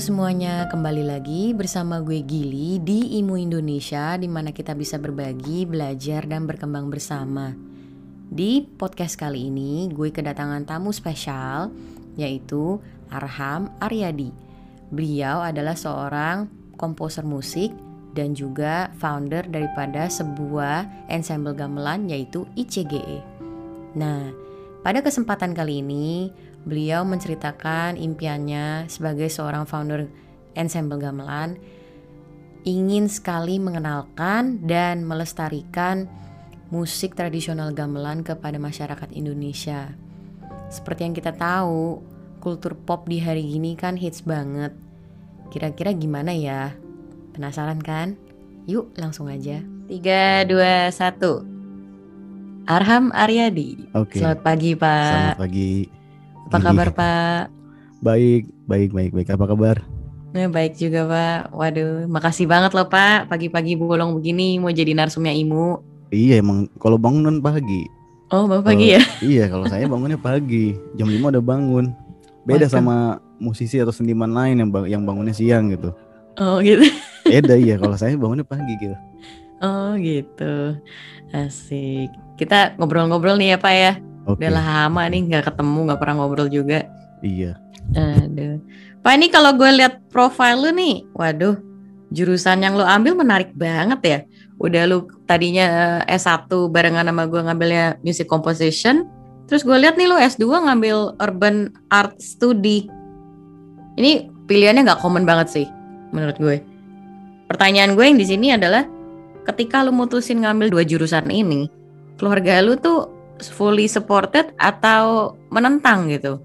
semuanya, kembali lagi bersama gue Gili di Imu Indonesia di mana kita bisa berbagi, belajar, dan berkembang bersama. Di podcast kali ini, gue kedatangan tamu spesial yaitu Arham Aryadi. Beliau adalah seorang komposer musik dan juga founder daripada sebuah ensemble gamelan yaitu ICGE. Nah, pada kesempatan kali ini, beliau menceritakan impiannya sebagai seorang founder ensemble gamelan ingin sekali mengenalkan dan melestarikan musik tradisional gamelan kepada masyarakat Indonesia. Seperti yang kita tahu, kultur pop di hari ini kan hits banget. Kira-kira gimana ya? Penasaran kan? Yuk langsung aja. 3, 2, 1. Arham Aryadi. Oke. Selamat pagi, Pak. Selamat pagi. Apa kabar, Pak? Baik, baik, baik, baik. Apa kabar? Nah, baik juga, Pak. Waduh, makasih banget loh, Pak. Pagi-pagi bolong begini mau jadi narsumnya Imu. Iya, emang kalau bangun pagi. Oh, Bapak pagi ya? Iya, kalau saya bangunnya pagi. Jam 5 udah bangun. Beda Waduh. sama musisi atau seniman lain yang bang- yang bangunnya siang gitu. Oh, gitu. Beda iya, kalau saya bangunnya pagi gitu. Oh, gitu. Asik. Kita ngobrol-ngobrol nih ya, Pak ya. Oke. Udah lama nih nggak ketemu, nggak pernah ngobrol juga. Iya. Aduh. Pak ini kalau gue lihat profile lu nih, waduh, jurusan yang lu ambil menarik banget ya. Udah lu tadinya eh, S1 barengan sama gue ngambilnya music composition, terus gue lihat nih lu S2 ngambil urban art study. Ini pilihannya nggak common banget sih menurut gue. Pertanyaan gue yang di sini adalah ketika lu mutusin ngambil dua jurusan ini, keluarga lu tuh fully supported atau menentang gitu?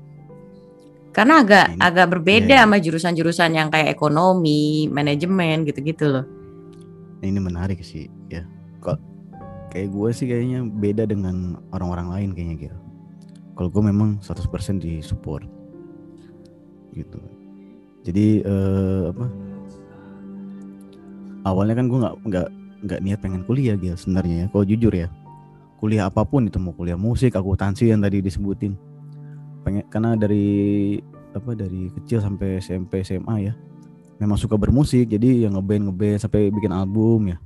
Karena agak Ini- agak berbeda iya, iya. sama jurusan-jurusan yang kayak ekonomi, manajemen gitu-gitu loh. Ini menarik sih, ya. Kok kayak gue sih kayaknya beda dengan orang-orang lain kayaknya gitu. Kalau gue memang 100% di support. Gitu. Jadi eh, apa? Awalnya kan gue nggak nggak nggak niat pengen kuliah gitu sebenarnya ya. Kalau jujur ya, kuliah apa pun itu mau kuliah musik, akuntansi yang tadi disebutin. Pengen karena dari apa dari kecil sampai SMP SMA ya memang suka bermusik jadi yang ngeband ngeband sampai bikin album ya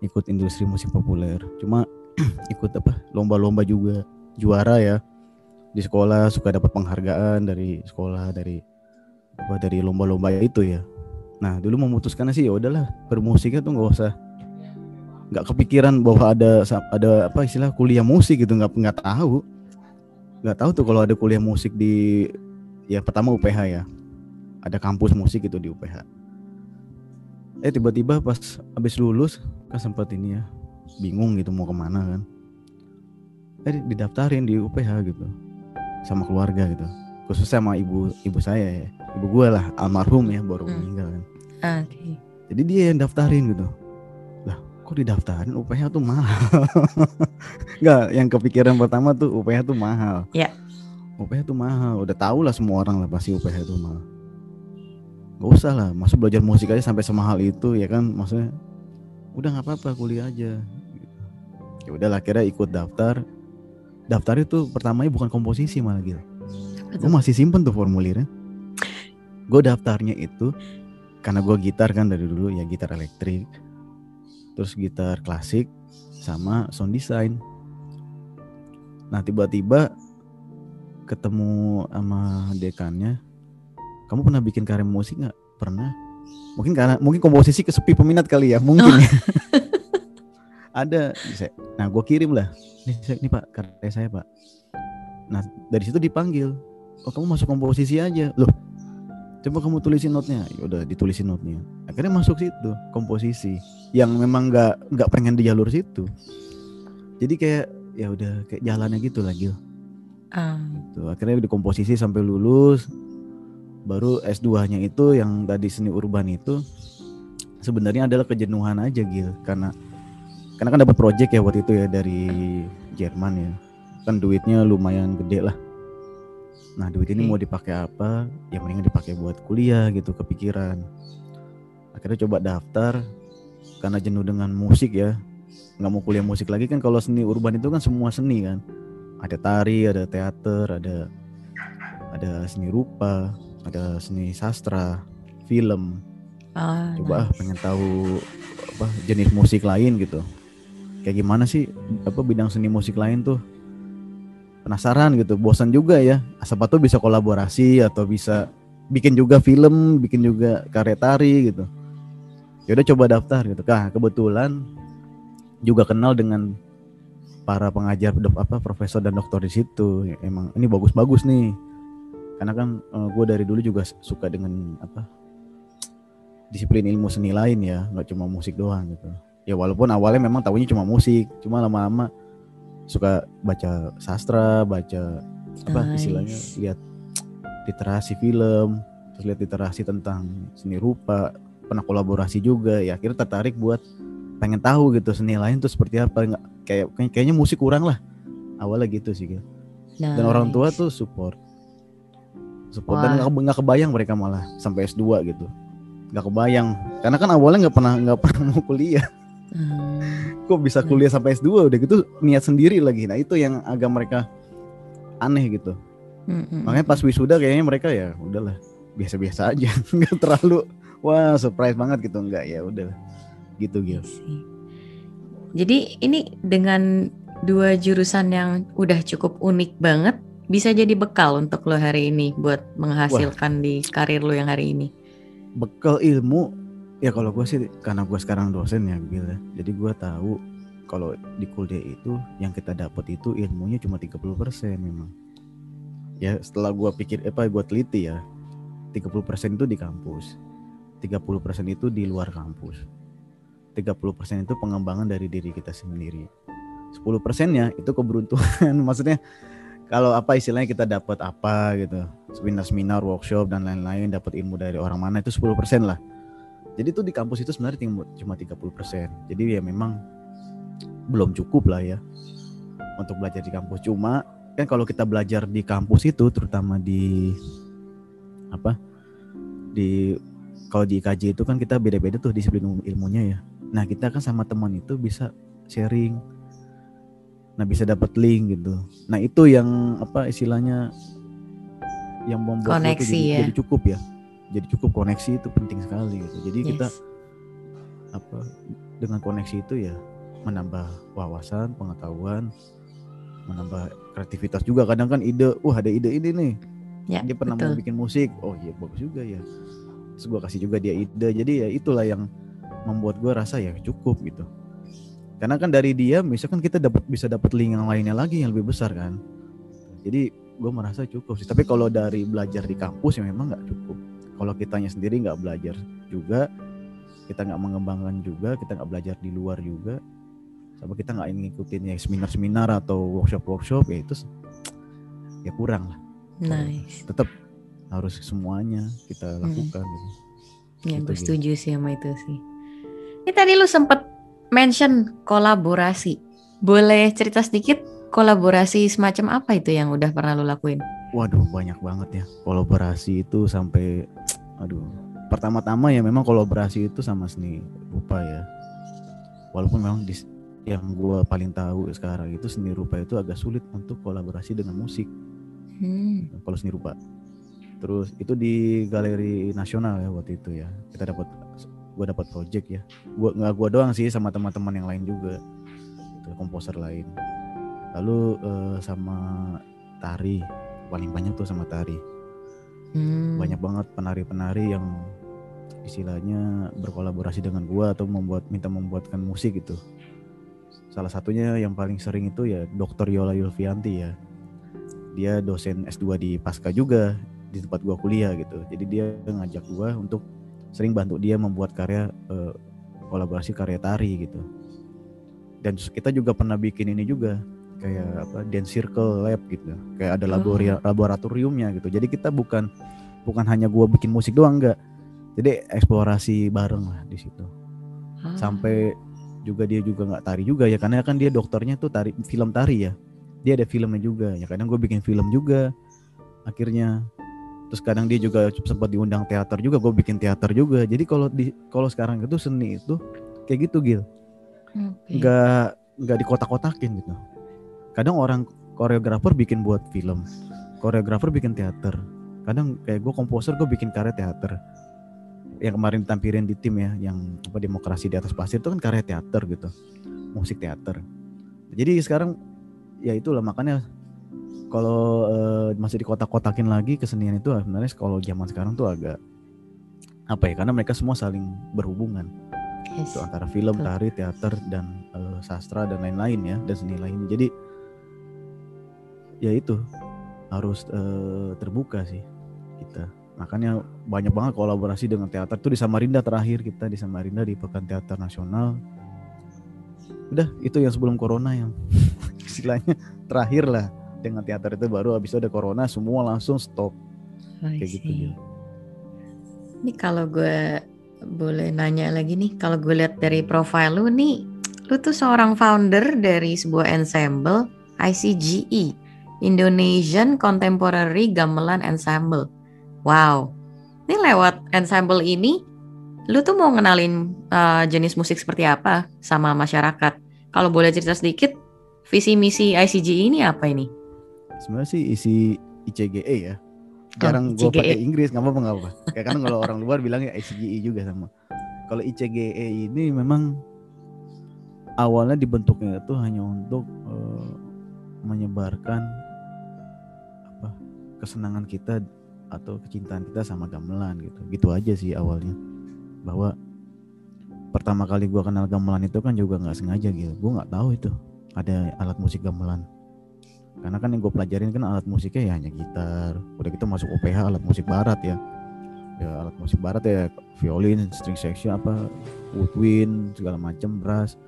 ikut industri musik populer cuma ikut apa lomba-lomba juga juara ya di sekolah suka dapat penghargaan dari sekolah dari apa dari lomba-lomba itu ya nah dulu memutuskan sih ya udahlah bermusiknya tuh nggak usah nggak kepikiran bahwa ada ada apa istilah kuliah musik gitu nggak nggak tahu. Nggak tahu tuh kalau ada kuliah musik di ya pertama UPH ya. Ada kampus musik itu di UPH eh tiba-tiba pas habis lulus kan sempat ini ya bingung gitu mau ke mana kan. Eh didaftarin di UPH gitu sama keluarga gitu. Khususnya sama ibu ibu saya ya. Ibu gue lah almarhum ya baru Hmm. meninggal kan. Oke. jadi dia yang daftarin gitu kok didaftarin UPH tuh mahal? Nggak yang kepikiran pertama tuh UPH tuh mahal. Ya. UPH tuh mahal. Udah tau lah semua orang lah pasti UPH tuh mahal. Gak usah lah masuk belajar musik aja sampai semahal itu ya kan? Maksudnya udah nggak apa-apa kuliah aja. Ya udahlah kira ikut daftar. Daftar itu pertamanya bukan komposisi malah gitu gue masih simpen tuh formulirnya. Gue daftarnya itu karena gue gitar kan dari dulu ya gitar elektrik terus gitar klasik sama sound design. Nah tiba-tiba ketemu sama dekannya kamu pernah bikin karya musik nggak? Pernah. Mungkin karena mungkin komposisi kesepi peminat kali ya mungkin ya. ada nah gue kirim lah. Nih, saya- nih pak karya saya pak. Nah dari situ dipanggil. Oh kamu masuk komposisi aja. Loh coba kamu tulisin notnya ya udah ditulisin notnya akhirnya masuk situ komposisi. Yang memang nggak nggak pengen di jalur situ. Jadi kayak ya udah kayak jalannya gitu lah Gil. Ah, Tuh, akhirnya di komposisi sampai lulus. Baru S2-nya itu yang tadi seni urban itu sebenarnya adalah kejenuhan aja Gil. Karena karena kan dapat project ya waktu itu ya dari Jerman ya. Kan duitnya lumayan gede lah nah duit ini mau dipakai apa? Ya mendingan dipakai buat kuliah gitu kepikiran. Akhirnya coba daftar karena jenuh dengan musik ya. Nggak mau kuliah musik lagi kan kalau seni urban itu kan semua seni kan. Ada tari ada teater ada ada seni rupa ada seni sastra film. Ah, coba ah nice. pengen tahu apa jenis musik lain gitu. Kayak gimana sih apa bidang seni musik lain tuh penasaran gitu bosan juga ya. Siapa tuh bisa kolaborasi atau bisa bikin juga film bikin juga karya tari gitu. Ya udah coba daftar gitu. Kah kebetulan juga kenal dengan para pengajar apa profesor dan doktor di situ. Ya, emang ini bagus-bagus nih. Karena kan gue dari dulu juga suka dengan apa disiplin ilmu seni lain ya nggak cuma musik doang gitu. Ya walaupun awalnya memang tahunya cuma musik cuma lama-lama suka baca sastra baca apa Nice. istilahnya lihat literasi film terus lihat literasi tentang seni rupa pernah kolaborasi juga ya akhirnya tertarik buat pengen tahu gitu seni lain tuh seperti apa nggak kayak kayak- kayaknya musik kurang lah awalnya gitu sih Gil. dan orang tua Nice. tuh support support dan Wah. nggak nggak kebayang mereka malah sampai S2 gitu nggak kebayang karena kan awalnya nggak pernah nggak pernah mau kuliah Hmm, kok bisa kuliah sampai S2 udah gitu niat sendiri lagi. Nah itu yang agak mereka aneh gitu. Mm, mm, makanya pas wisuda kayaknya mereka ya udahlah biasa-biasa aja. Nggak terlalu wah surprise banget gitu. Enggak ya udah. Gitu gitu. Jadi ini dengan dua jurusan yang udah cukup unik banget bisa jadi bekal untuk lo hari ini buat menghasilkan di karir lo yang hari ini. bekal ilmu ya kalau gue sih karena gue sekarang dosen ya gitu jadi gue tahu kalau di kuliah itu yang kita dapat itu ilmunya cuma 30% memang. Ya setelah gue pikir apa gue teliti ya 30% itu di kampus 30% itu di luar kampus 30% itu pengembangan dari diri kita sendiri. 10% nya itu keberuntungan. Maksudnya kalau apa istilahnya kita dapat apa gitu seminar-seminar workshop dan lain-lain dapat ilmu dari orang mana itu 10% lah jadi itu di kampus itu sebenarnya cuma 30%. Jadi ya memang belum cukup lah ya untuk belajar di kampus. Cuma kan kalau kita belajar di kampus itu terutama di apa? Di kalau di IKJ itu kan kita beda-beda tuh disiplin ilmu- ilmunya ya. Nah, kita kan sama teman itu bisa sharing. Nah, bisa dapat link gitu. Nah, itu yang apa istilahnya yang membuat tuh Koneksi jadi, ya. jadi cukup ya. Jadi cukup koneksi itu penting sekali gitu. Jadi kita Yes. apa dengan koneksi itu ya menambah wawasan, pengetahuan, menambah kreativitas juga. Kadang kan ide, wah ada ide ini nih. Ya, dia pernah mau betul. bikin musik, oh iya bagus juga ya. Terus gue kasih juga dia ide. Jadi ya itulah yang membuat gue rasa ya cukup gitu. Karena kan dari dia, misalkan kita dapat bisa dapat link yang lainnya lagi yang lebih besar kan. Jadi gue merasa cukup sih. Tapi kalau dari belajar di kampus ya memang nggak cukup. Kalau kitanya sendiri nggak belajar juga, kita nggak mengembangkan juga, kita nggak belajar di luar juga, sama kita nggak ngikutin ya seminar-seminar atau workshop-workshop ya itu ya kurang lah. Nice. Tetap harus semuanya kita lakukan. gitu. Ya, Gitu, gue setuju sih sama itu sih. Ini tadi lu sempet mention kolaborasi. Boleh cerita sedikit kolaborasi semacam apa itu yang udah pernah lu lakuin? Waduh banyak banget ya kolaborasi itu sampai aduh. Pertama-tama ya memang kolaborasi itu sama seni rupa ya. Walaupun memang di, yang gue paling tahu sekarang itu seni rupa itu agak sulit untuk kolaborasi dengan musik. Hmm. kalau seni rupa. Terus itu di galeri nasional ya waktu itu ya. Kita dapat gue dapat project ya. Gua nggak gua doang sih sama teman-teman yang lain juga. Itu komposer lain. Lalu eh, sama tari. Paling banyak tuh sama tari Hmm. banyak banget penari-penari yang istilahnya berkolaborasi dengan gua atau membuat minta membuatkan musik gitu. Salah satunya yang paling sering itu ya Dr. Yola Yulfianti ya. Dia dosen S2 di Pasca juga di tempat gua kuliah gitu. Jadi dia ngajak gua untuk sering bantu dia membuat karya eh, kolaborasi karya tari gitu. Dan kita juga pernah bikin ini juga kayak apa dance circle lab gitu. Kayak ada labori- laboratoriumnya gitu. Jadi kita bukan bukan hanya gua bikin musik doang enggak. Jadi eksplorasi bareng lah di situ. Ah. Sampai juga dia juga nggak tari juga ya karena kan dia dokternya tuh tari film tari ya. Dia ada filmnya juga ya kadang gue bikin film juga akhirnya terus kadang dia juga sempat diundang teater juga gue bikin teater juga jadi kalau di kalau sekarang itu seni itu kayak gitu Gil nggak nggak dikotak-kotakin gitu kadang orang koreografer bikin buat film koreografer bikin teater. Kadang kayak gue komposer gue bikin karya teater. Yang kemarin tampilin di tim ya yang apa demokrasi di atas pasir itu kan karya teater gitu musik teater. Jadi sekarang ya itulah makanya kalau uh, masih dikotak-kotakin lagi kesenian itu sebenarnya kalau zaman sekarang tuh agak apa ya karena mereka semua saling berhubungan. Yes. itu antara film, tari, teater dan uh, sastra dan lain-lain ya dan seni lain. Jadi ya itu harus uh, terbuka sih kita. Makanya banyak banget kolaborasi dengan teater tuh di Samarinda terakhir kita di Samarinda di Pekan Teater Nasional. Udah itu yang sebelum corona yang istilahnya terakhir lah dengan teater itu baru habis itu ada corona semua langsung stop. Kayak gitu ya. Ini kalau gue boleh nanya lagi nih, kalau gue lihat dari profile lu nih, lu tuh seorang founder dari sebuah ensemble ICGE, Indonesian Contemporary Gamelan Ensemble. Wow, ini lewat ensemble ini, lu tuh mau ngenalin uh, jenis musik seperti apa sama masyarakat? Kalau boleh cerita sedikit, visi misi ICGE ini apa ini? Sebenarnya sih isi ICGE ya, jarang gue pakai Inggris nggak apa-apa nggak apa kayak kan kalau orang luar bilang ya ICGE juga sama kalau ICGE ini memang awalnya dibentuknya itu hanya untuk uh, menyebarkan kesenangan kita atau kecintaan kita sama gamelan gitu. Gitu aja sih awalnya. Bahwa pertama kali gue kenal gamelan itu kan juga nggak sengaja gitu gue nggak tahu itu ada alat musik gamelan. Karena kan yang gue pelajarin kan alat musiknya ya hanya gitar. Udah gitu masuk UPH alat musik barat ya. Ya alat musik barat ya violin string section apa woodwind segala macam brass.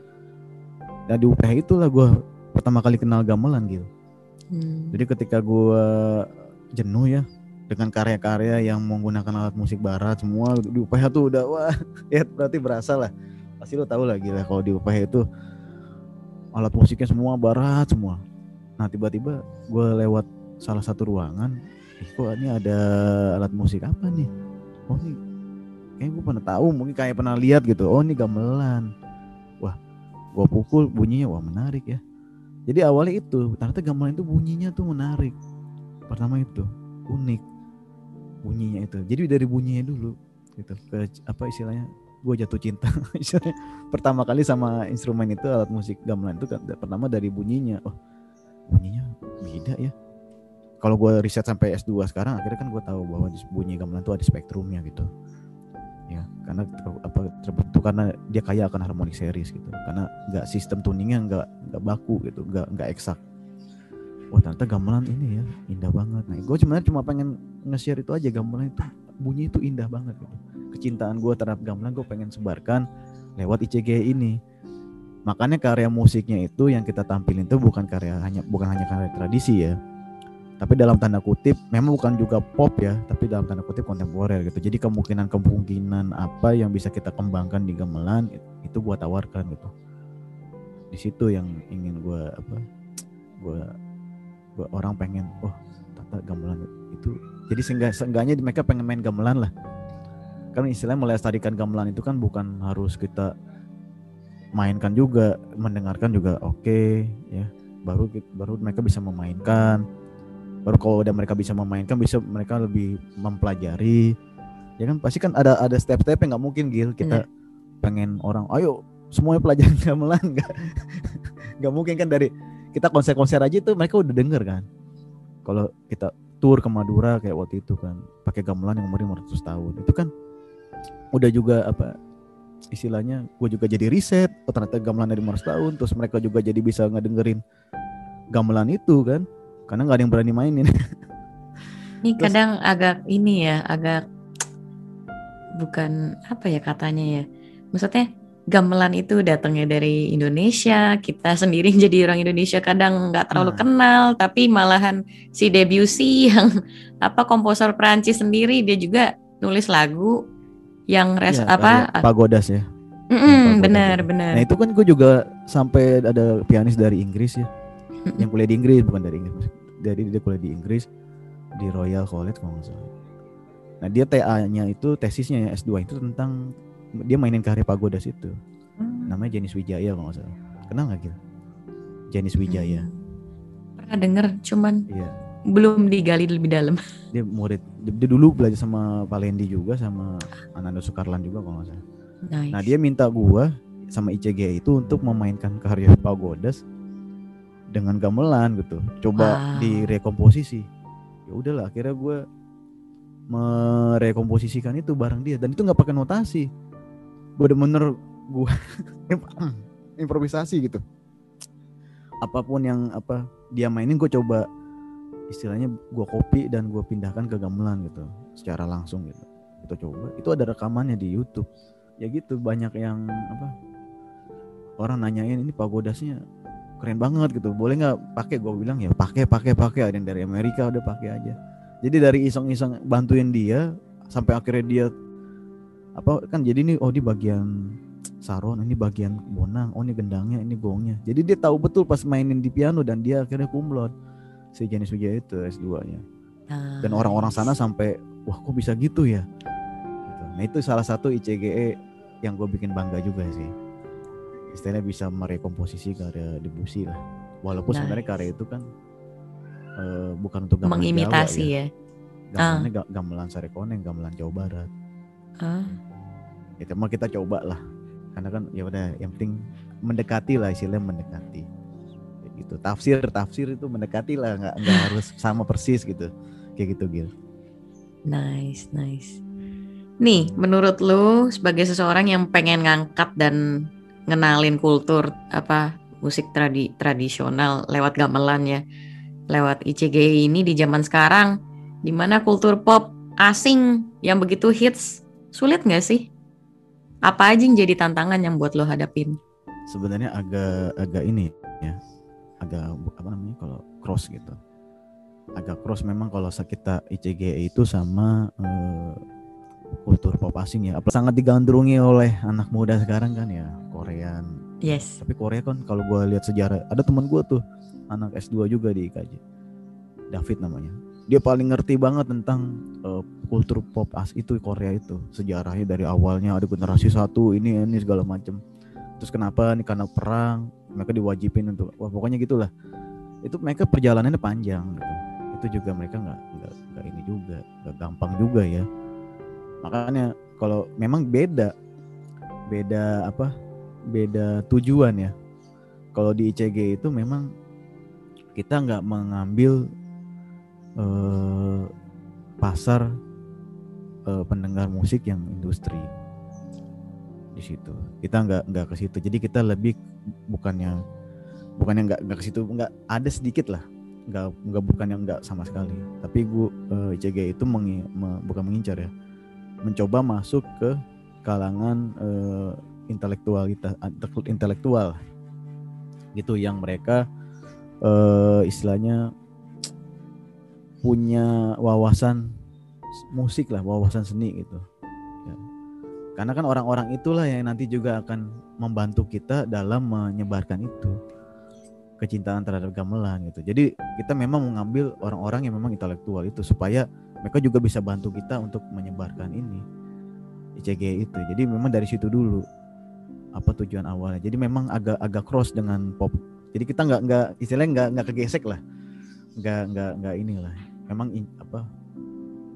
Dan di UPH itulah gue pertama kali kenal gamelan gitu hmm. jadi ketika gue jenuh ya dengan karya-karya yang menggunakan alat musik barat semua. Di UPH tuh udah wah ya berarti berasa lah. Pasti lo tau lah gila kalau di UPH itu alat musiknya semua barat semua. Nah tiba-tiba gue lewat salah satu ruangan eh, kok ini ada alat musik apa nih? Oh ini kayak gue pernah tahu mungkin kayak pernah lihat gitu. Oh ini gamelan. Wah gue pukul bunyinya wah menarik ya. Jadi awalnya itu ternyata gamelan itu bunyinya tuh menarik pertama itu unik bunyinya itu. Jadi dari bunyinya dulu gitu. Ke apa istilahnya gue jatuh cinta. Pertama kali sama instrumen itu alat musik gamelan itu kan pertama dari bunyinya. Oh bunyinya beda ya. Kalau gue riset sampai S2 sekarang akhirnya kan gue tahu bahwa bunyi gamelan itu ada spektrumnya gitu. Ya karena ter, apa terbentuk karena dia kaya akan harmonic series gitu. Karena nggak sistem tuningnya nggak nggak baku gitu. Nggak nggak eksak wah ternyata gamelan ini ya indah banget nah gue cuma cuma pengen nge-share itu aja gamelan itu bunyi itu indah banget gitu kecintaan gue terhadap gamelan gue pengen sebarkan lewat ICG ini Makanya karya musiknya itu yang kita tampilin itu bukan karya hanya bukan hanya karya tradisi ya. Tapi dalam tanda kutip memang bukan juga pop ya, tapi dalam tanda kutip kontemporer gitu. Jadi kemungkinan-kemungkinan apa yang bisa kita kembangkan di gamelan itu gua tawarkan gitu. Di situ yang ingin gua apa? Gua orang pengen oh tata gamelan itu. Jadi sehingga seenggaknya mereka pengen main gamelan lah. Kan istilahnya melestarikan gamelan itu kan bukan harus kita mainkan juga mendengarkan juga oke okay, ya baru baru mereka bisa memainkan. Baru kalau udah mereka bisa memainkan bisa mereka lebih mempelajari. Ya kan pasti kan ada ada step-step yang nggak mungkin Gil. Kita yeah. pengen orang ayo semuanya pelajaran gamelan. Nggak nggak mungkin kan dari kita konser-konser aja tuh mereka udah denger kan. Kalau kita tour ke Madura kayak waktu itu kan pakai gamelan yang umurnya 500 tahun. Itu kan udah juga apa istilahnya gue juga jadi riset oh ternyata gamelan dari Mars tahun terus mereka juga jadi bisa ngedengerin gamelan itu kan. Karena nggak ada yang berani mainin. Ini terus, kadang agak ini ya agak bukan apa ya katanya ya. Maksudnya gamelan itu datangnya dari Indonesia. Kita sendiri jadi orang Indonesia kadang nggak terlalu nah. kenal tapi malahan si Debussy yang apa komposer Prancis sendiri dia juga nulis lagu yang res ya, apa? pagodas ya. Mm -mm, benar benar. Nah itu kan gue juga sampai ada pianis dari Inggris ya. Mm -mm. yang kuliah di Inggris bukan dari Inggris. Dari dia kuliah di Inggris di Royal College kalau nggak salah. Nah dia TA-nya itu tesisnya ya S2 itu tentang dia mainin karya pagodas itu hmm. namanya Jenis Wijaya kalau nggak salah kenal nggak gitu Jenis Wijaya hmm. pernah denger cuman iya belum digali lebih dalam. Dia murid dia, dulu belajar sama Palendi juga sama Ananda Sukarlan juga kalau nggak salah. Nice. Nah dia minta gua sama ICG itu untuk memainkan karya Pagodas dengan gamelan gitu. Coba Wow. direkomposisi. Ya udahlah akhirnya gua merekomposisikan itu bareng dia dan itu nggak pakai notasi. Bener-bener gua improvisasi gitu. Apa pun yang apa dia mainin gue coba istilahnya gua copy dan gua pindahkan ke gamelan gitu secara langsung gitu. Kita coba. Itu ada rekamannya di YouTube ya gitu banyak yang apa orang nanyain ini pagodasnya keren banget gitu boleh nggak pakai gue bilang ya pakai pakai pakai ada yang dari Amerika udah pakai aja jadi dari iseng-iseng bantuin dia sampai akhirnya dia apa kan jadi ini oh di bagian saron ini bagian bonang oh ini gendangnya ini gongnya. Jadi dia tahu betul pas mainin di piano dan dia akhirnya kumlot. Si Janis Wijaya itu S2 nya. Dan orang-orang sana sampai wah kok bisa gitu ya? Gitu. nah itu salah satu ICGE yang gue bikin bangga juga sih. Istilahnya bisa merekomposisi karya Debussy lah. Walaupun sebenarnya Nice. karya itu kan eh, bukan untuk gamelan mengimitasi Jawa ya. gamelannya ga- gamelan Sarekoneng gamelan Jawa Barat. Ah, ya cuma kita coba lah. Karena kan ya udah yang penting mendekati lah istilahnya mendekati. Gitu. Tafsir tafsir itu mendekati lah nggak nggak harus sama persis gitu. Kayak gitu Gil. Nice, nice. Nih, menurut lu sebagai seseorang yang pengen ngangkat dan ngenalin kultur apa musik tradi tradisional lewat gamelan ya, lewat ICGI ini di zaman sekarang, di mana kultur pop asing yang begitu hits, sulit nggak sih? Apa aja yang jadi tantangan yang buat lo hadapin? sebenarnya agak agak ini ya agak apa namanya kalau cross gitu. Agak cross memang kalau kita ICGE itu sama eh, kultur pop asing ya. Sangat digandrungi oleh anak muda sekarang kan ya Korean. Yes. tapi Korea kan kalau gua lihat sejarah ada teman gua tuh anak S2 juga di IKJ David namanya dia paling ngerti banget tentang eh, kultur pop as itu Korea itu sejarahnya dari awalnya ada generasi satu ini ini segala macem. Terus kenapa? Nih karena perang mereka diwajibin untuk wah pokoknya gitulah. Itu mereka perjalanannya panjang gitu. Itu juga mereka nggak nggak nggak ini juga nggak gampang juga ya. Makanya kalau memang beda beda apa beda tujuan ya. Kalau di ICG itu memang kita nggak mengambil eh, pasar eh, pendengar musik yang industri. Di situ. Kita nggak nggak ke situ. Jadi kita lebih bukannya bukannya nggak nggak ke situ. Nggak ada sedikit lah. Nggak nggak bukan yang nggak sama sekali. Tapi gua eh, ICG itu mengi- me- bukan mengincar ya. Mencoba masuk ke kalangan eh, intelektualitas intelektual. Gitu yang mereka eh, istilahnya punya wawasan musik lah wawasan seni gitu. Ya. karena kan orang-orang itulah yang nanti juga akan membantu kita dalam menyebarkan itu. Kecintaan terhadap gamelan gitu. Jadi kita memang mengambil orang-orang yang memang intelektual itu supaya mereka juga bisa bantu kita untuk menyebarkan ini. ICG itu. Jadi memang dari situ dulu. Apa tujuan awalnya. Jadi memang agak agak cross dengan pop. Jadi kita nggak nggak istilahnya nggak nggak kegesek lah. Nggak nggak nggak inilah memang in- apa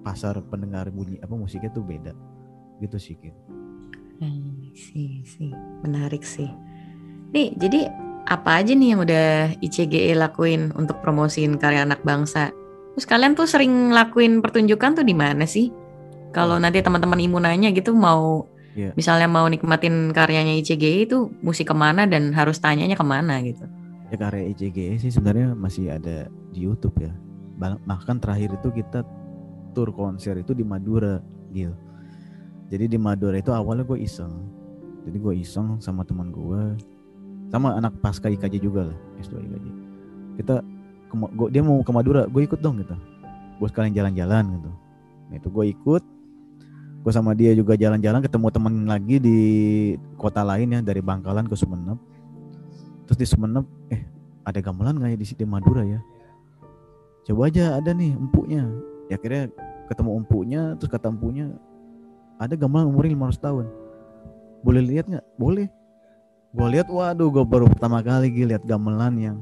pasar pendengar bunyi apa musiknya tuh beda gitu sih Kit. Hmm, sih, sih. Menarik sih. Nih, jadi apa aja nih yang udah ICGE lakuin untuk promosiin karya anak bangsa? Terus kalian tuh sering lakuin pertunjukan tuh di mana sih? Kalau nanti teman-teman imu nanya gitu mau Iya. misalnya mau nikmatin karyanya ICGE itu musik ke mana dan harus tanyanya ke mana gitu? ya karya ICG sih sebenarnya masih ada di YouTube ya bahkan terakhir itu kita tur konser itu di Madura Gil. Jadi di Madura itu awalnya gue iseng. Jadi gue iseng sama teman gue sama anak pasca IKJ juga lah S2 IKJ kita ke, gua- dia mau ke Madura gue ikut dong gitu. Gue sekalian jalan-jalan gitu. Nah itu gue ikut. Gue sama dia juga jalan-jalan ketemu temen lagi di kota lain ya dari Bangkalan ke Sumeneb. Terus di Sumeneb eh ada gamelan nggak ya di di Madura ya coba aja ada nih empuknya. Ya akhirnya ketemu empuknya terus kata empuknya ada gamelan umurnya 500 tahun. Boleh lihat nggak? Boleh. Gue lihat waduh gue baru pertama kali Gil, lihat gamelan yang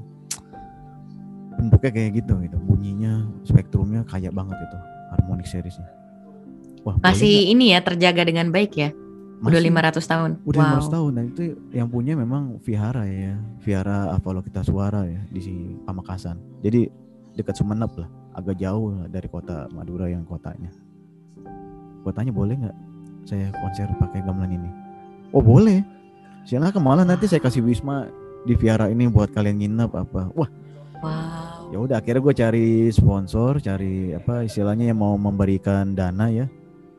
bentuknya kayak gitu gitu. Bunyinya spektrumnya kayak banget itu harmonic seriesnya. Wah masih ini ya terjaga dengan baik ya? Udah 500 tahun. Udah wow. 500 tahun dan itu yang punya memang Vihara ya Vihara Apollo kita suara ya di si Pamekasan jadi dekat Sumeneb lah. Agak jauh lah dari kota Madura yang kotanya. Kotanya boleh nggak saya konser pakai gamelan ini? Oh boleh. Silakan malah nanti saya kasih wisma di Vihara ini buat kalian nginep apa? Wah. Wow. Ya udah akhirnya gue cari sponsor, cari apa istilahnya yang mau memberikan dana ya.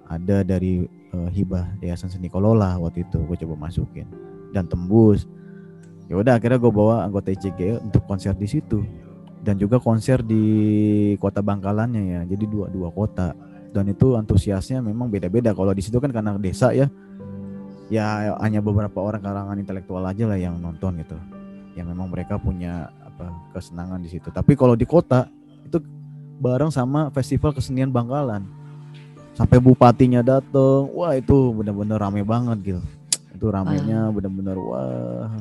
Ada dari uh, hibah Yayasan Seni Kolola waktu itu gue coba masukin. Dan tembus. Ya udah akhirnya gue bawa anggota ICG untuk konser di situ dan juga konser di kota Bangkalannya ya. Jadi dua dua kota dan itu antusiasnya memang beda-beda. Kalau di situ kan karena desa ya, ya hanya beberapa orang kalangan intelektual aja lah yang nonton gitu. Yang memang mereka punya apa kesenangan di situ. Tapi kalau di kota itu bareng sama festival kesenian Bangkalan. Sampai bupatinya dateng, wah itu benar-benar rame banget gitu. Itu ramenya benar-benar wah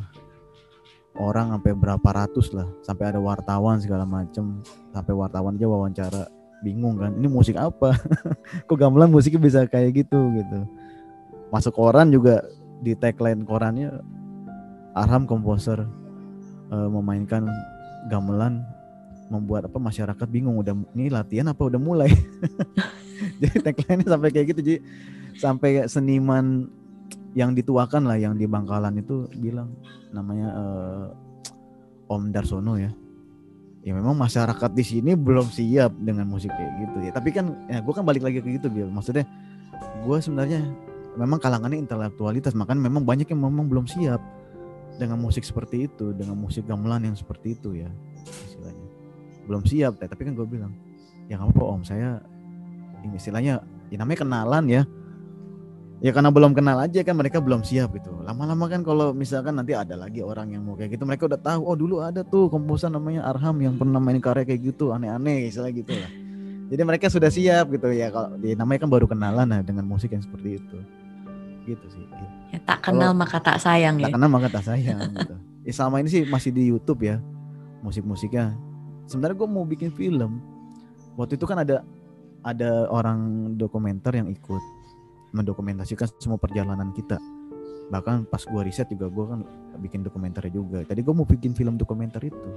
orang sampai berapa ratus lah, sampai ada wartawan segala macem, sampai wartawan aja wawancara bingung kan, ini musik apa? Kok gamelan musiknya bisa kayak gitu gitu. Masuk koran juga di tagline korannya Arham komposer uh, memainkan gamelan membuat apa masyarakat bingung udah ini latihan apa udah mulai jadi tagline sampai kayak gitu jadi sampai seniman yang dituakan lah yang di Bangkalan itu bilang namanya uh, Om Darsono ya. Ya memang masyarakat di sini belum siap dengan musik kayak gitu ya. Tapi kan ya gue kan balik lagi ke gitu Bil. Maksudnya gue sebenarnya memang kalangannya intelektualitas makanya memang banyak yang memang belum siap dengan musik seperti itu dengan musik gamelan yang seperti itu ya istilahnya. Belum siap tapi kan gue bilang ya nggak apa om. Saya ini istilahnya ya namanya kenalan ya ya karena belum kenal aja kan mereka belum siap gitu lama-lama kan kalau misalkan nanti ada lagi orang yang mau kayak gitu mereka udah tahu oh dulu ada tuh komposer namanya Arham yang pernah main karya kayak gitu aneh-aneh istilah gitu lah jadi mereka sudah siap gitu ya kalau ya, namanya kan baru kenalan nah dengan musik yang seperti itu gitu sih Ya, tak kenal Kalau, maka tak sayang tak ya. Tak kenal maka tak sayang gitu. Ya, selama ini sih masih di YouTube ya musik-musiknya. Sebenarnya gue mau bikin film. Waktu itu kan ada ada orang dokumenter yang ikut mendokumentasikan semua perjalanan kita. Bahkan pas gue riset juga gue kan bikin dokumenter juga. Tadi gue mau bikin film dokumenter itu.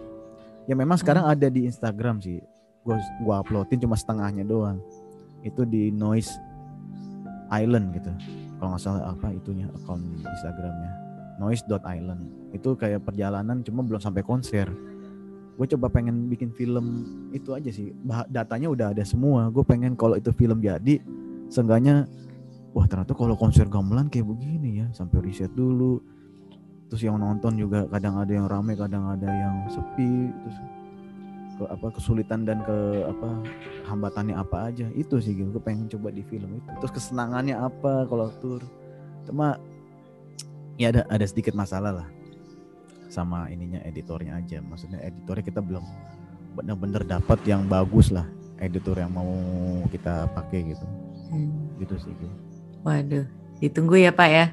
Ya memang sekarang hmm. ada di Instagram sih. Gue gua uploadin cuma setengahnya doang. Itu di Noise Island gitu kalau nggak salah apa itunya akun Instagramnya noise.island itu kayak perjalanan cuma belum sampai konser gue coba pengen bikin film itu aja sih datanya udah ada semua gue pengen kalau itu film jadi seenggaknya wah ternyata kalau konser gamelan kayak begini ya sampai riset dulu. Terus yang nonton juga kadang ada yang rame kadang ada yang sepi terus ke apa kesulitan dan ke apa hambatannya apa aja. Itu sih gitu gue pengen coba di film itu. Terus kesenangannya apa kalau tur cuma ya ada ada sedikit masalah lah sama ininya editornya aja. Maksudnya editornya kita belum benar-benar dapat yang bagus lah editor yang mau kita pakai gitu. Hmm. gitu sih gitu. Waduh ditunggu ya pak ya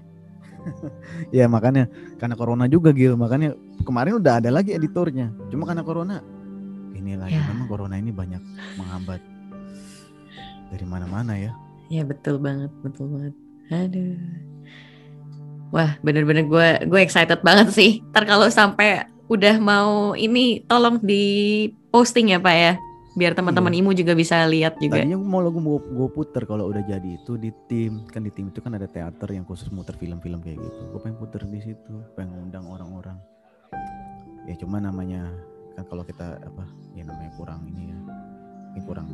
ya makanya karena corona juga gitu makanya kemarin udah ada lagi editornya cuma karena corona ini lagi ya. memang corona ini banyak menghambat dari mana-mana ya. Ya betul banget, betul banget. Aduh. Wah, bener-bener gue gue excited banget sih. Ntar kalau sampai udah mau ini tolong di posting ya Pak ya. Biar teman-teman iya. Imu juga bisa lihat juga. Tadinya mau lagu mau gue puter kalau udah jadi itu di tim. Kan di tim itu kan ada teater yang khusus muter film-film kayak gitu. Gue pengen puter di situ, pengen undang orang-orang. Ya cuma namanya kan kalau kita apa ya namanya kurang ini ya ini kurang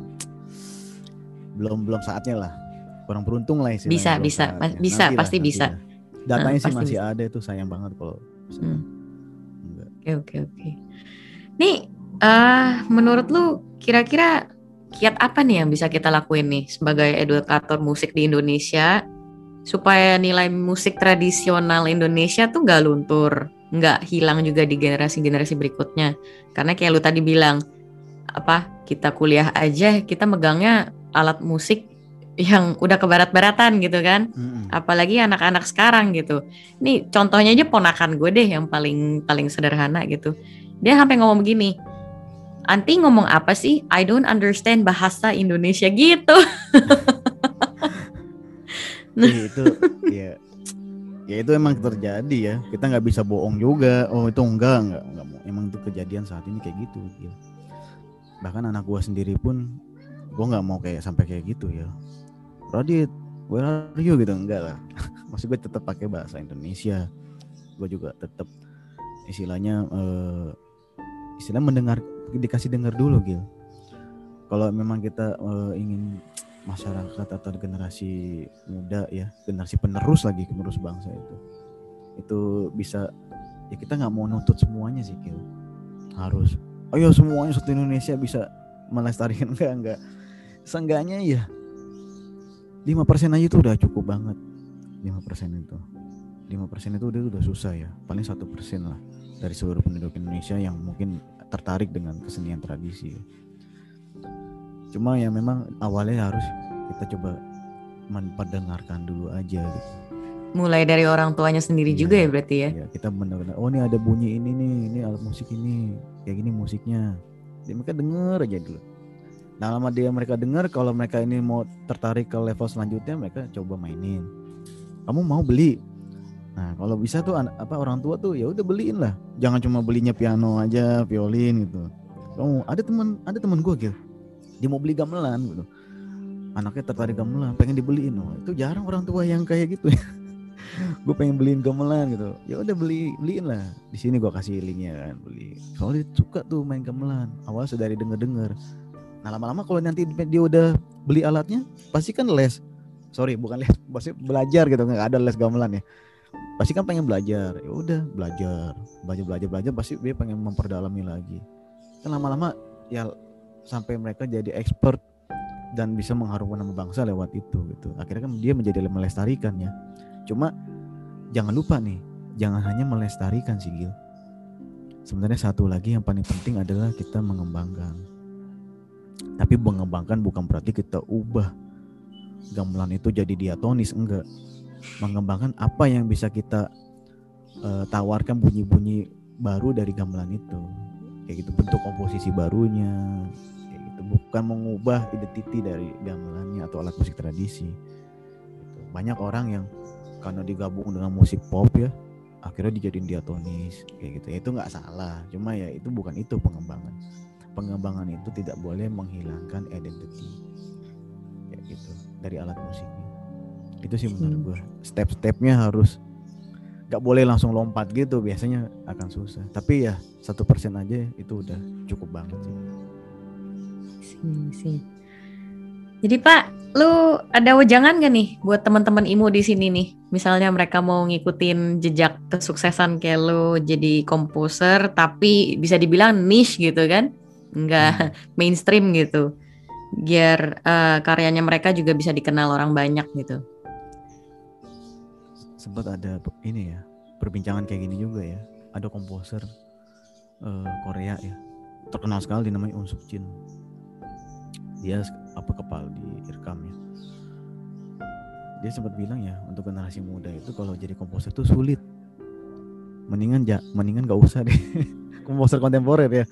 belum belum saatnya lah kurang beruntung lah istilahnya bisa bisa bisa nanti pasti lah, bisa datanya uh, sih masih bisa. ada itu sayang banget kalau hmm. oke oke oke nih uh, menurut lu kira-kira kiat apa nih yang bisa kita lakuin nih sebagai edukator musik di Indonesia supaya nilai musik tradisional Indonesia tuh gak luntur nggak hilang juga di generasi-generasi berikutnya. Karena kayak lu tadi bilang, apa kita kuliah aja kita megangnya alat musik yang udah ke barat-baratan gitu kan. hmm Apalagi anak-anak sekarang gitu. Ini contohnya aja ponakan gue deh yang paling paling sederhana gitu. Dia sampai ngomong begini, Anti ngomong apa sih? I don't understand bahasa Indonesia gitu. Iya, itu ya ya itu emang terjadi ya. Kita nggak bisa bohong juga. Oh itu enggak enggak enggak emang itu kejadian saat ini kayak gitu ya. bahkan anak gua sendiri pun gua nggak mau kayak sampai kayak gitu ya. Radit where are you? Gitu enggak lah. Maksud gue tetap pakai bahasa Indonesia. Gue juga tetap istilahnya eh, istilah mendengar dikasih dengar dulu Gil. Kalau memang kita eh, ingin masyarakat atau generasi muda ya generasi penerus lagi penerus bangsa itu itu bisa ya kita nggak mau nuntut semuanya sih Gil. Harus ayo semuanya satu Indonesia bisa melestarikan. Enggak enggak seenggaknya ya 5% aja itu udah cukup banget. 5% itu. 5% itu udah udah susah ya. Paling satu persen lah dari seluruh penduduk Indonesia yang mungkin tertarik dengan kesenian tradisi. Cuma ya memang awalnya harus kita coba memperdengarkan dulu aja. Gitu Mulai dari orang tuanya sendiri Iya, juga ya berarti ya. ya kita benar-benar oh ini ada bunyi ini nih ini alat musik ini kayak gini musiknya. Jadi mereka denger aja dulu. Nah lama dia mereka dengar kalau mereka ini mau tertarik ke level selanjutnya mereka coba mainin. Kamu mau beli nah kalau bisa tuh apa orang tua tuh ya udah beliin lah. Jangan cuma belinya piano aja violin gitu. Kamu ada teman ada teman gue gitu dia mau beli gamelan gitu. Anaknya tertarik gamelan pengen dibeliin. Oh, itu jarang orang tua yang kayak gitu gue pengen beliin gamelan gitu. Ya udah beli beliin lah. Di sini gue kasih linknya kan beli. Soalnya suka tuh main gamelan. Awal sudah denger denger nah lama-lama kalau nanti dia udah beli alatnya pasti kan les. Sorry bukan les pasti belajar gitu. Nggak ada les gamelan ya pasti kan pengen belajar. Ya udah belajar. Belajar belajar belajar pasti dia pengen memperdalami lagi. Kan lama-lama ya sampai mereka jadi expert dan bisa mengharumkan nama bangsa lewat itu gitu. Akhirnya kan dia menjadi melestarikan ya. Cuma jangan lupa nih jangan hanya melestarikan sih Gil sebenarnya satu lagi yang paling penting adalah kita mengembangkan. Tapi mengembangkan bukan berarti kita ubah. Gamelan itu jadi diatonis enggak mengembangkan apa yang bisa kita eh, tawarkan bunyi-bunyi baru dari gamelan itu. Kayak gitu bentuk komposisi barunya kayak gitu. Bukan mengubah identiti dari gamelannya atau alat musik tradisi. Gitu. banyak orang yang karena digabung dengan musik pop ya akhirnya dijadiin diatonis kayak gitu. Ya itu nggak salah. Cuma ya itu bukan itu pengembangan. Pengembangan itu tidak boleh menghilangkan identity kayak gitu dari alat musiknya itu sih menurut Hmm. gue step-stepnya harus nggak boleh langsung lompat gitu biasanya akan susah tapi ya satu persen aja itu udah cukup banget sih Sih. Jadi Pak, lu ada wejangan gak nih buat teman-teman IMU di sini nih? Misalnya mereka mau ngikutin jejak kesuksesan kayak lu jadi komposer tapi bisa dibilang niche gitu kan? Enggak mainstream gitu. Biar eh, karyanya mereka juga bisa dikenal orang banyak gitu. Sempat ada ini ya perbincangan kayak gini juga ya. Ada komposer eh, Korea ya terkenal sekali namanya Unsuk Jin. Dia apa kepala di Irkam ya. Dia sempat bilang ya untuk generasi muda itu kalau jadi komposer tuh sulit. Mendingan ja mendingan gak usah deh komposer kontemporer ya.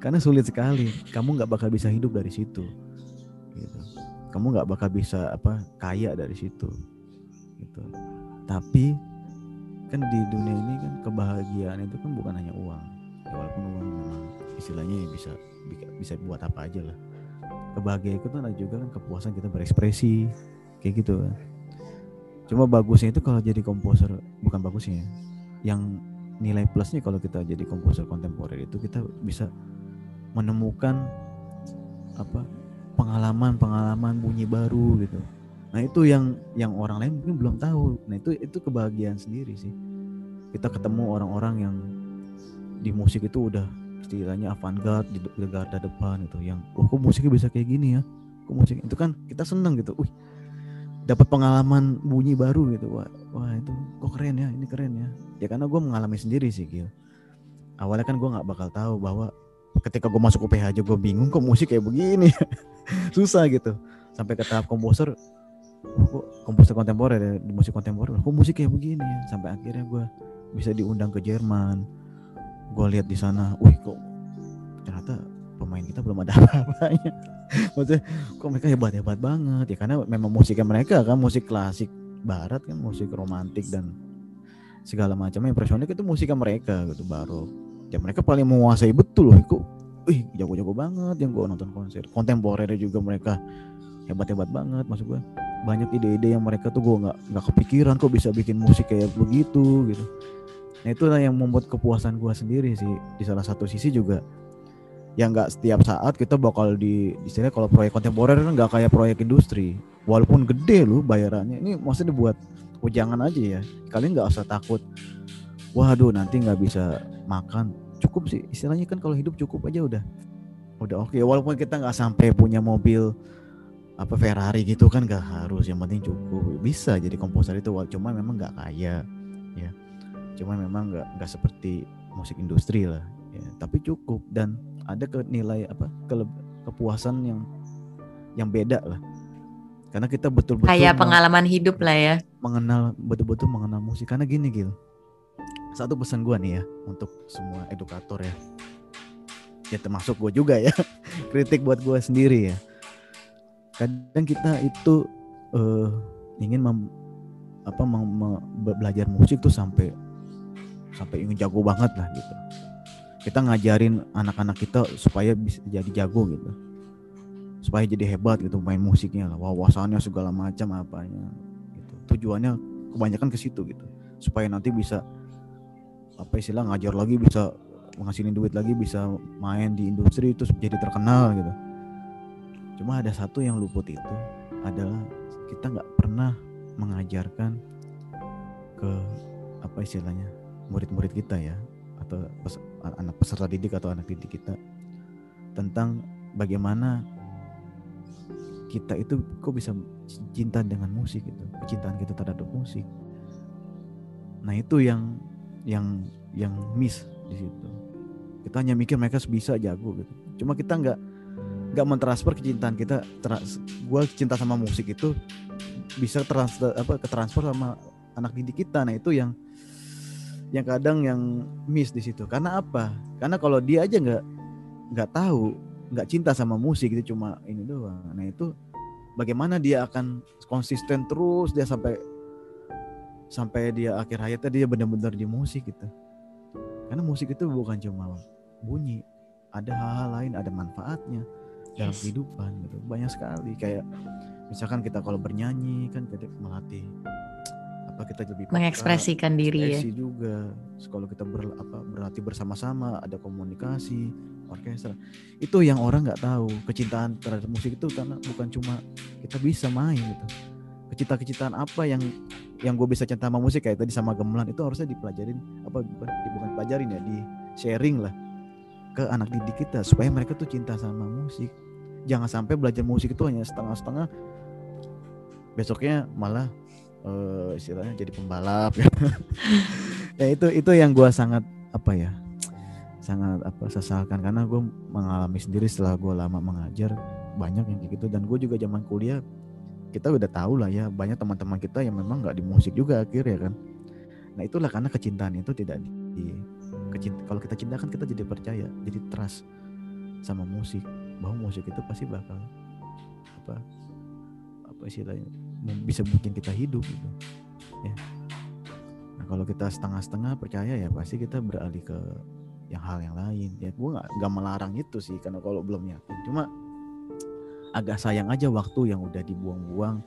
Karena sulit sekali kamu nggak bakal bisa hidup dari situ gitu. Kamu nggak bakal bisa apa kaya dari situ gitu tapi kan di dunia ini kan kebahagiaan itu kan bukan hanya uang. Ya walaupun uang memang istilahnya ya bisa bi- bisa buat apa aja lah. Kebahagiaan itu kan ada juga kan kepuasan kita berekspresi kayak gitu kan. Cuma bagusnya itu kalau jadi komposer bukan bagusnya ya, yang nilai plusnya kalau kita jadi komposer kontemporer itu kita bisa menemukan apa pengalaman-pengalaman bunyi baru gitu Nah itu yang yang orang lain mungkin belum tahu. Nah itu itu kebahagiaan sendiri sih. Kita ketemu orang-orang yang di musik itu udah istilahnya avant-garde di, di garda depan itu yang oh kok musiknya bisa kayak gini ya. Kok musik itu kan kita seneng gitu. Wih dapat pengalaman bunyi baru gitu. Wah, wah itu kok keren ya, ini keren ya. Ya karena gue mengalami sendiri sih Gil. Awalnya kan gue nggak bakal tahu bahwa ketika gue masuk UPH aja gue bingung kok musik kayak begini. Susah gitu. Sampai ke tahap komposer "Wah, kok komposer kontemporer ya? Di musik kontemporer. Kok musik kayak begini? Ya sampai akhirnya gue bisa diundang ke Jerman. Gue lihat di sana wih kok ternyata pemain kita belum ada apa-apanya. Maksudnya kok mereka hebat hebat banget? Ya karena memang musiknya mereka kan musik klasik barat kan musik romantik dan segala macamnya. Impresionik itu musiknya mereka gitu baru ya mereka paling menguasai betul. Loh kok wih jago-jago banget yang gue nonton konser. Kontemporer juga mereka hebat-hebat banget maksud gue banyak ide-ide yang mereka tuh gue nggak nggak kepikiran kok bisa bikin musik kayak begitu gitu. Nah itulah yang membuat kepuasan gue sendiri sih. Di salah satu sisi juga yang nggak setiap saat kita bakal di istilahnya kalau proyek kontemporer kan nggak kayak proyek industri. Walaupun gede loh bayarannya. Ini maksudnya buat ujangan aja ya. Kalian nggak usah takut waduh nanti nggak bisa makan. Cukup sih. Istilahnya kan kalau hidup cukup aja udah. Udah oke. Walaupun kita nggak sampai punya mobil apa Ferrari gitu kan nggak harus yang penting cukup. Bisa jadi komposer itu cuma memang nggak kaya ya. Cuma memang nggak nggak seperti musik industri lah ya. Tapi cukup dan ada ke nilai apa ke kepuasan yang yang beda lah. Karena kita betul-betul kayak pengalaman hidup lah ya. mengenal betul-betul mengenal musik. Karena gini Gil. Satu pesan gua nih ya untuk semua edukator ya. Ya termasuk gue juga ya. Kritik buat gue sendiri ya kadang kita itu uh, ingin mem, apa mem, mem, belajar musik tuh sampai sampai ingin jago banget lah gitu. Kita ngajarin anak-anak kita supaya bisa jadi jago gitu. Supaya jadi hebat gitu main musiknya lah wawasannya segala macam apanya gitu. Tujuannya kebanyakan ke situ gitu. Supaya nanti bisa apa istilah ngajar lagi bisa menghasilin duit lagi bisa main di industri terus jadi terkenal gitu Cuma ada satu yang luput itu adalah kita nggak pernah mengajarkan ke apa istilahnya murid-murid kita ya atau anak peserta didik atau anak didik kita tentang bagaimana kita itu kok bisa cinta dengan musik itu kecintaan kita terhadap musik. Nah itu yang yang yang miss di situ. Kita hanya mikir mereka bisa jago gitu. Cuma kita nggak nggak mentransfer kecintaan kita gue cinta sama musik itu bisa transfer apa ke transfer sama anak didik kita. Nah itu yang yang kadang yang miss di situ. Karena apa? Karena kalau dia aja nggak nggak tahu nggak cinta sama musik itu cuma ini doang. Nah itu bagaimana dia akan konsisten terus dia sampai sampai dia akhir hayatnya dia benar-benar di musik gitu. Karena musik itu bukan cuma bunyi ada hal-hal lain ada manfaatnya dalam kehidupan gitu. Banyak sekali. Kayak misalkan kita kalau bernyanyi kan kita melatih apa kita lebih mengekspresikan diri ya. juga. Kalau kita ber, apa, berlatih bersama-sama ada komunikasi orkestra itu yang orang nggak tahu. Kecintaan terhadap musik itu karena bukan cuma kita bisa main gitu. Kecintaan-kecintaan apa yang yang gue bisa cinta sama musik kayak tadi sama gemelan itu harusnya dipelajarin apa bukan bukan pelajarin ya di sharing lah ke anak didik kita supaya mereka tuh cinta sama musik jangan sampai belajar musik itu hanya setengah-setengah. Besoknya malah uh, istilahnya jadi pembalap. Ya. ya itu itu yang gue sangat apa ya sangat apa sesalkan. Karena gue mengalami sendiri setelah gue lama mengajar banyak yang kayak gitu. Dan gue juga zaman kuliah kita udah tahu lah ya banyak teman-teman kita yang memang nggak di musik juga akhirnya kan. Nah itulah karena kecintaan itu tidak di kecinta, kalau kita cinta kan kita jadi percaya jadi trust sama musik bahwa musik itu pasti bakal apa apa istilahnya bisa bikin kita hidup gitu ya. Nah kalau kita setengah-setengah percaya ya pasti kita beralih ke yang hal yang lain. Ya gue nggak nggak melarang itu sih karena kalau belum yakin. Cuma agak sayang aja waktu yang udah dibuang-buang.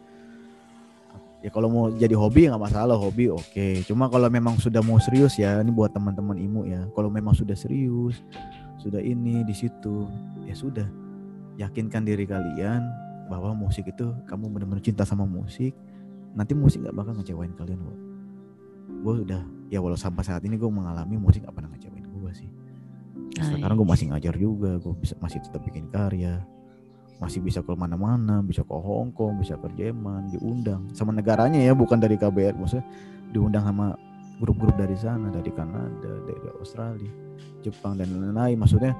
Ya kalau mau jadi hobi nggak masalah. Hobi oke. Okay. cuma kalau memang sudah mau serius ya ini buat teman-teman imu ya. Kalau memang sudah serius sudah ini di situ. Ya sudah. Yakinkan diri kalian bahwa musik itu kamu benar-benar cinta sama musik. Nanti musik nggak bakal ngecewain kalian kok gue udah ya walau sampai saat ini gue mengalami musik gak pernah ngecewain gue sih. Sekarang gue masih ngajar juga gue bisa masih tetap bikin karya. Masih bisa ke mana-mana bisa ke Hong Kong bisa ke Jerman diundang. Sama negaranya ya bukan dari KBR maksudnya diundang sama grup-grup dari sana dari Kanada dari Australia Jepang dan lain-lain. Maksudnya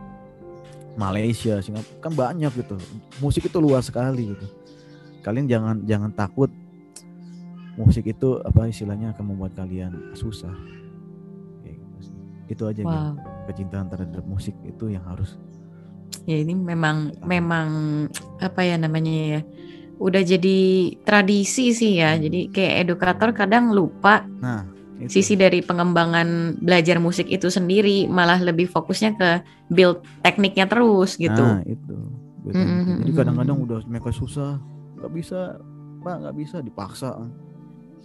Malaysia Singapura kan banyak gitu. Musik itu luas sekali gitu. Kalian jangan jangan takut musik itu apa istilahnya akan membuat kalian susah. Gitu itu aja wow. gitu. kecintaan terhadap musik itu yang harus ya ini memang memang apa ya namanya ya udah jadi tradisi sih ya. Jadi kayak edukator kadang lupa nah itu. sisi dari pengembangan belajar musik itu sendiri malah lebih fokusnya ke build tekniknya terus gitu. Nah itu. Betul, Mm, mm, betul. jadi kadang-kadang udah mereka susah nggak bisa pak nggak bisa dipaksa.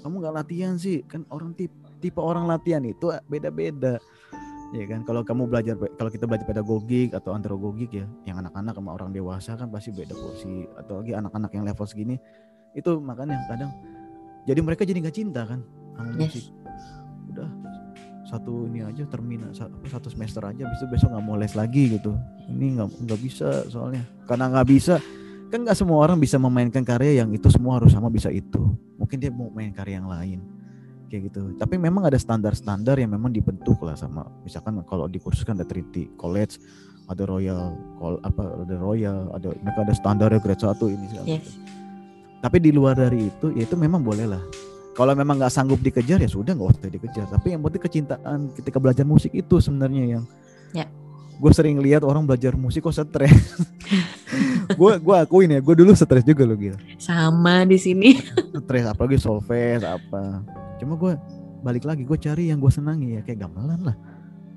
Kamu nggak latihan sih? Kan orang tipe tipe orang latihan itu beda-beda. Ya kan kalau kamu belajar kalau kita belajar pedagogik atau andragogik ya yang anak-anak sama orang dewasa kan pasti beda porsi. Atau lagi anak-anak yang level segini itu makanya kadang jadi mereka jadi nggak cinta kan sama Yes. musik satu ini aja terminal satu semester aja besok besok nggak mau les lagi gitu. Ini nggak nggak bisa soalnya. Karena nggak bisa kan nggak semua orang bisa memainkan karya yang itu semua harus sama bisa itu. Mungkin dia mau main karya yang lain kayak gitu. Tapi memang ada standar-standar yang memang dibentuk lah sama misalkan kalau di kursus kan ada Trinity College ada Royal Col apa ada Royal ada mereka ada standar grade 1 ini segala Yes. tapi di luar dari itu ya itu memang boleh lah kalau memang nggak sanggup dikejar ya sudah nggak usah dikejar. Tapi yang penting kecintaan ketika belajar musik itu sebenarnya yang Ya. gue sering lihat orang belajar musik kok stres. Gue gue akuin ya gue dulu stres juga loh gitu sama di sini. Stres apalagi solfege apa. Cuma gue balik lagi gue cari yang gue senangi ya kayak gamelan lah.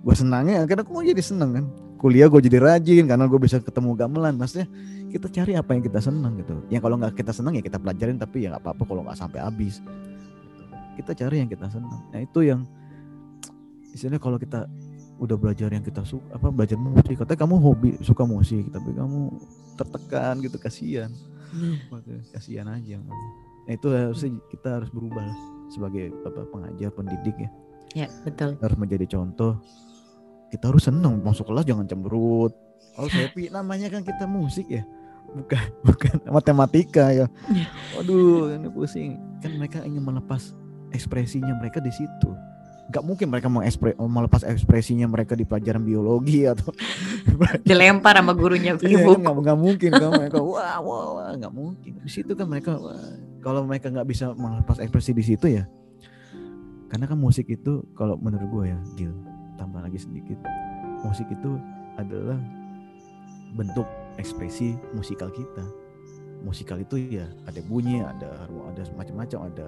Gue senangnya karena gue jadi seneng kan. Kuliah gue jadi rajin karena gue bisa ketemu gamelan. Maksudnya kita cari apa yang kita senang gitu. Yang kalau nggak kita senang ya kita pelajarin tapi ya nggak apa-apa kalau nggak sampai habis. Kita cari yang kita senang. Nah itu yang istilahnya kalau kita udah belajar yang kita suka apa belajar musik katanya kamu hobi suka musik tapi kamu tertekan gitu kasihan. Makanya kasihan aja. Nah itu harusnya kita harus berubah lah sebagai apa pengajar pendidik ya. Ya betul. Harus menjadi contoh kita harus seneng masuk kelas jangan cemberut. Harus happy namanya kan kita musik ya bukan bukan matematika ya. Ya. waduh ini pusing. Kan mereka ingin melepas ekspresinya mereka di situ. Nggak mungkin mereka mau ekspre melepas ekspresinya mereka di pelajaran biologi atau dilempar sama gurunya Iya ibu kan nggak nggak mungkin kan mereka wah wah wah nggak mungkin. Di situ kan mereka wah, kalau mereka nggak bisa melepas ekspresi di situ ya karena kan musik itu kalau menurut gue ya Gil tambah lagi sedikit musik itu adalah bentuk ekspresi musikal kita. Musikal itu ya ada bunyi ada ada macam-macam ada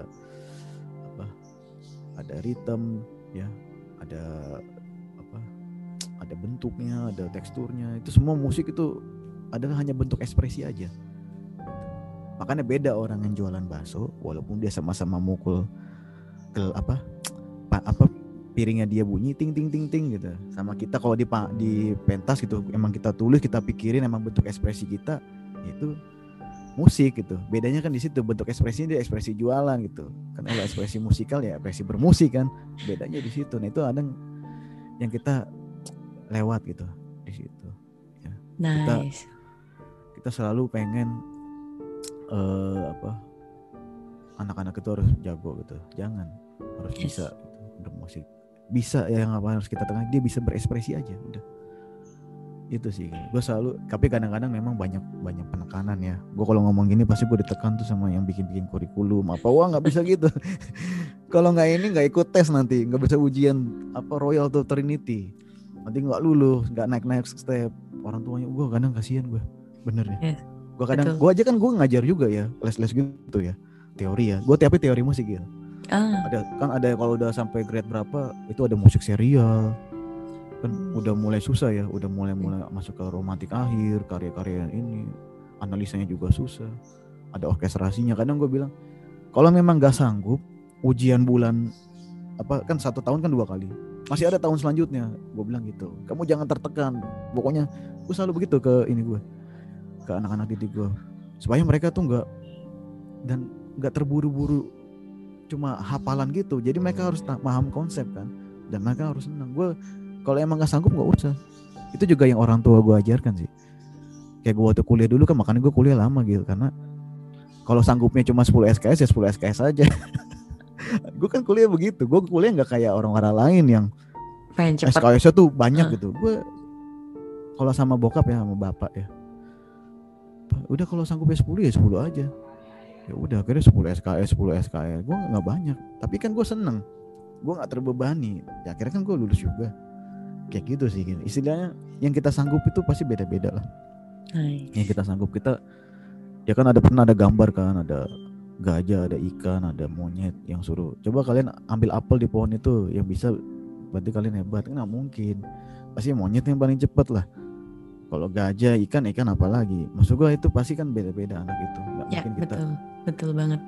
ada ritme ya. Ada apa ada bentuknya ada teksturnya. Itu semua musik itu adalah hanya bentuk ekspresi aja. Makanya beda orang yang jualan bakso walaupun dia sama-sama mukul ke apa pa- apa piringnya dia bunyi ting ting ting ting gitu. Sama kita kalau di di pentas gitu emang kita tulis kita pikirin emang bentuk ekspresi kita itu musik gitu. Bedanya kan di situ bentuk ekspresinya dia ekspresi jualan gitu. Kan kalau ekspresi musikal ya ekspresi bermusik kan. Bedanya di situ. Nah itu ada yang kita lewat gitu di situ nice. kita selalu pengen eh apa anak-anak itu harus jago gitu. Jangan harus Yes. bisa gitu, bermusik. Bisa ya yang apa harus kita tengah dia bisa berekspresi aja udah itu sih gue selalu tapi kadang-kadang memang banyak banyak penekanan ya. Gue kalau ngomong gini pasti gue ditekan tuh sama yang bikin-bikin kurikulum. Apa wah nggak bisa gitu? Kalau nggak ini nggak ikut tes nanti nggak bisa ujian apa Royal atau Trinity. Nanti nggak lulus nggak naik naik step. Orang tuanya gue kadang kasihan gue bener ya? Yes, gue kadang gue aja kan gue ngajar juga ya les les gitu ya. Teori ya. Gue tapi teori musik gitu ah. Ada kan ada kalau udah sampai grade berapa itu ada musik serial kan Hmm. udah mulai susah ya udah mulai mulai masuk ke romantik akhir karya-karya ini. Analisanya juga susah. Ada orkestrasinya kadang gue bilang kalau memang gak sanggup ujian bulan apa kan satu tahun kan dua kali. Masih ada tahun selanjutnya. Gue bilang gitu. Kamu jangan tertekan. Pokoknya gue selalu begitu ke ini gue ke anak-anak didik gue supaya mereka tuh nggak dan nggak terburu-buru cuma hafalan gitu. Jadi mereka harus paham konsep kan dan mereka harus senang. Gue kalau emang nggak sanggup nggak usah. Itu juga yang orang tua gue ajarkan sih. Kayak gue waktu kuliah dulu kan makanya gue kuliah lama gitu karena kalau sanggupnya cuma 10 SKS ya 10 SKS aja. Gue kan kuliah begitu. Gue kuliah nggak kayak orang-orang lain yang pengen cepet. SKS tuh banyak Ah. gitu. Gue kalau sama bokap ya sama bapak ya. "Pak, udah kalau sanggupnya 10 ya 10 aja. Ya udah akhirnya 10 SKS 10 SKS gue nggak banyak. Tapi kan gue seneng. Gue nggak terbebani. Ya akhirnya kan gue lulus juga kayak gitu sih Gil. istilahnya yang kita sanggup itu pasti beda-beda lah. Nice. yang kita sanggup kita ya kan ada pernah ada gambar kan ada gajah ada ikan ada monyet yang suruh coba kalian ambil apel di pohon itu yang bisa berarti kalian hebat. Nggak mungkin. Pasti monyet yang paling cepat lah. Kalau gajah ikan ikan apalagi. Maksud gua itu pasti kan beda-beda anak itu. Nggak Ya mungkin kita betul, betul banget.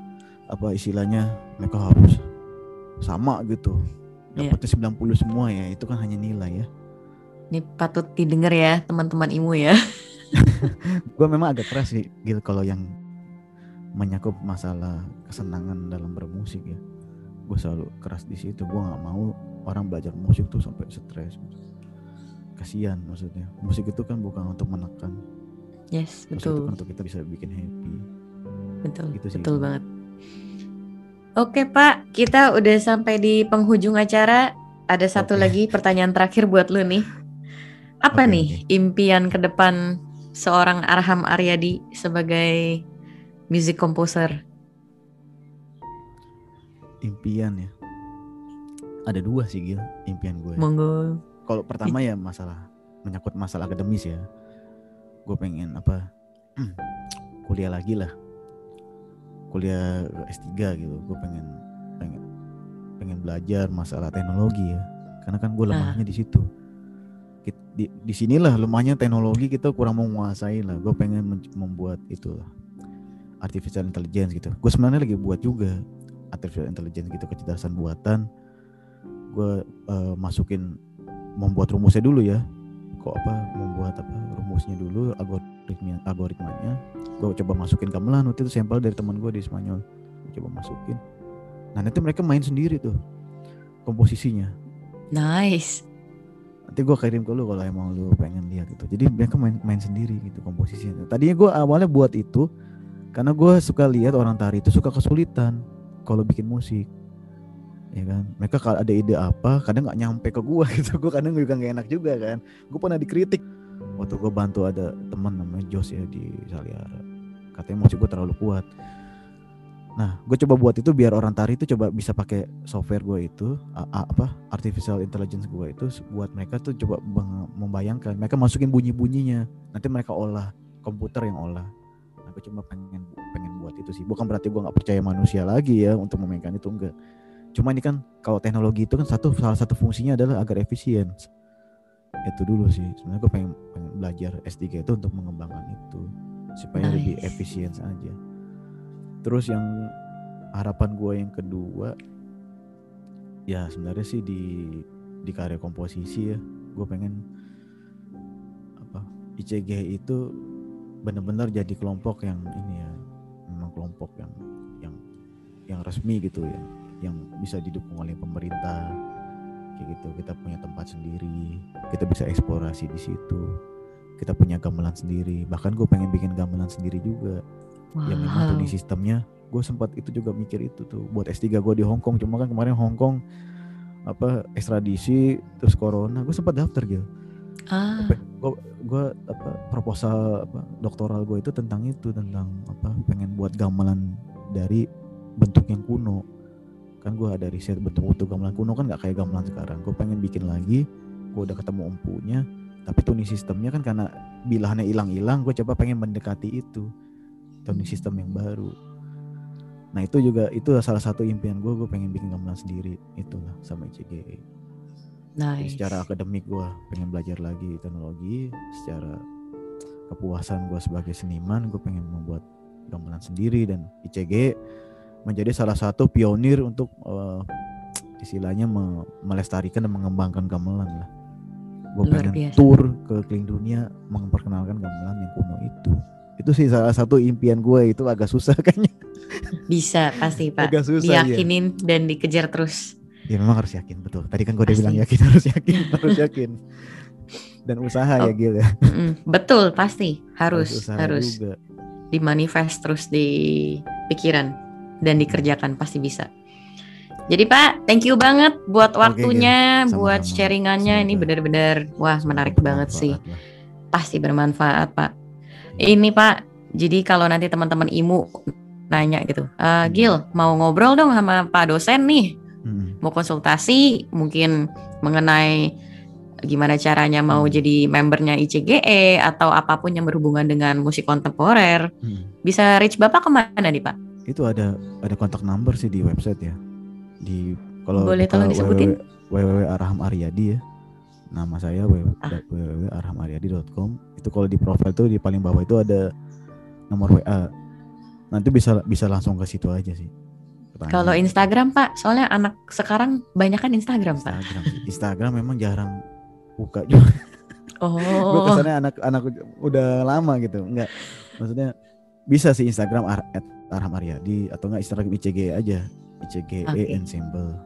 apa istilahnya mereka harus sama gitu Iya. dapatnya 90 semua ya itu kan hanya nilai ya Ini patut didengar ya teman-teman imu ya. gue memang agak keras sih gitu kalau yang menyakup masalah kesenangan dalam bermusik ya gue selalu keras di situ gue nggak mau orang belajar musik tuh sampai stres kasihan maksudnya musik itu kan bukan untuk menekan Yes, musik itu betul, kan untuk kita bisa bikin happy betul, gitu sih. betul banget. Oke Pak, kita udah sampai di penghujung acara. Ada satu Oke. lagi pertanyaan terakhir buat lu nih. Apa Oke, nih impian ke depan seorang Arham Aryadi sebagai music composer? impian ya ada dua sih Gil impian gue Monggo. kalau pertama ya masalah menyangkut masalah akademis ya gue pengen apa kuliah lagi lah kuliah S3 gitu gue pengen pengen pengen belajar masalah teknologi ya. Karena kan gue lemahnya di situ. Di di sinilah lemahnya teknologi kita kurang menguasai lah. Gue pengen membuat itu lah artificial intelligence gitu. Gue sebenarnya lagi buat juga artificial intelligence gitu kecerdasan buatan. Gue eh, masukin membuat rumusnya dulu ya kok apa membuat apa rumusnya dulu algoritma algoritmanya. Gue coba masukin gamelan waktu itu sampel dari teman gue di Spanyol. Gua coba masukin. Nah nanti mereka main sendiri tuh komposisinya. Nice. nanti gue kirim ke lu kalau emang lu pengen lihat gitu jadi mereka main main sendiri gitu komposisinya. Tadinya gue awalnya buat itu karena gue suka lihat orang tari itu suka kesulitan kalau bikin musik ya kan? Mereka kalau ada ide apa kadang nggak nyampe ke gue gitu. Gue kadang juga nggak enak juga kan. Gue pernah dikritik. Waktu gue bantu ada teman namanya Jos ya di Saliara. Katanya musik gue terlalu kuat. Nah gue coba buat itu biar orang tari itu coba bisa pakai software gue itu apa artificial intelligence gue itu buat mereka tuh coba membayangkan. Mereka masukin bunyi bunyinya nanti mereka olah komputer yang olah. Nah gue cuma pengen pengen buat itu sih. Bukan berarti gue nggak percaya manusia lagi ya untuk memainkan itu enggak cuma ini kan kalau teknologi itu kan satu salah satu fungsinya adalah agar efisien. Itu dulu sih. Sebenarnya gue pengen, pengen belajar S3 itu untuk mengembangkan itu. Supaya lebih Nice. efisien saja. Terus yang harapan gue yang kedua ya sebenarnya sih di di karya komposisi ya. Gue pengen apa ICG itu benar-benar jadi kelompok yang ini ya. Memang kelompok yang yang yang resmi gitu ya yang bisa didukung oleh pemerintah. Kayak gitu kita punya tempat sendiri kita bisa eksplorasi di situ. Kita punya gamelan sendiri bahkan gue pengen bikin gamelan sendiri juga. Yang memang Wow. tuning sistemnya. Gue sempat itu juga mikir itu tuh buat S3 gue di Hong Kong. Cuma kan kemarin Hong Kong apa ekstradisi terus corona. Gue sempat daftar gitu Ah, gue gue apa proposal apa doktoral gue itu tentang itu tentang apa pengen buat gamelan dari bentuk yang kuno kan gue ada riset bentuk-bentuk gamelan kuno kan nggak kayak gamelan sekarang. Gue pengen bikin lagi gue udah ketemu empunya tapi tuning sistemnya kan karena bilahannya hilang-hilang gue coba pengen mendekati itu. Tuning sistem yang baru. Nah itu juga itu salah satu impian gue gue pengen bikin gamelan sendiri. Itulah sama ICGE jadi nice. secara akademik gue pengen belajar lagi teknologi secara kepuasan gue sebagai seniman gue pengen membuat gamelan sendiri dan ICG menjadi salah satu pionir untuk eh, istilahnya me- melestarikan dan mengembangkan gamelan lah gue pengen biasa. tour ke keliling dunia memperkenalkan gamelan yang kuno itu itu sih salah satu impian gue itu agak susah kayaknya Bisa pasti Pak. agak susah ya Diyakinin dan dikejar terus. ya memang harus yakin betul tadi kan gue udah Pasti. bilang yakin harus yakin harus yakin dan usaha ya Oh. Gil ya Betul, pasti harus harus juga. dimanifest terus di pikiran dan dikerjakan pasti bisa. Jadi Pak, thank you banget buat Oke, waktunya, Gil. buat sharingannya ini benar-benar wah menarik banget sih. Lah. Pasti bermanfaat Pak. Ini Pak, jadi kalau nanti teman-teman imu nanya gitu, "Eh, Hmm. Gil mau ngobrol dong sama Pak dosen nih, Hmm. mau konsultasi mungkin mengenai gimana caranya mau Hmm. jadi membernya ICGE atau apa pun yang berhubungan dengan musik kontemporer, Hmm. bisa reach Bapak ke mana nih Pak? Itu ada ada kontak number sih di website ya. Di kalau Boleh tolong disebutin? www Arham Aryadi ya. Nama saya Ah. www.arhamaryadi.com. Itu kalau di profile tuh di paling bawah itu ada nomor WA. Nanti bisa bisa langsung ke situ aja sih. Kalau Instagram Pak, soalnya anak sekarang banyak kan Instagram Pak. Instagram. Instagram memang jarang buka juga. Gue Oh, kesannya anak-anak udah lama gitu. Enggak. Maksudnya bisa sih Instagram at Arham Aryadi atau enggak Instagram ICG aja. ICG Oke. Ensemble.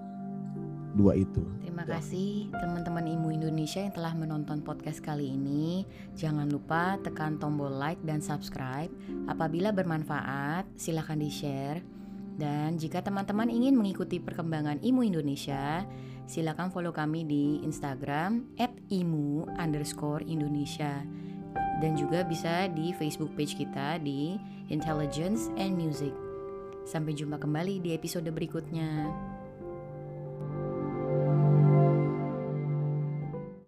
Dua itu. Terima kasih teman-teman Imu Indonesia yang telah menonton podcast kali ini. Jangan lupa tekan tombol like dan subscribe. Apabila bermanfaat, silahkan di-share. Dan jika teman-teman ingin mengikuti perkembangan Imu Indonesia, silakan follow kami di Instagram @imu underscore Indonesia. Dan juga bisa di Facebook page kita di intelligence, and music. Sampai jumpa kembali di episode berikutnya.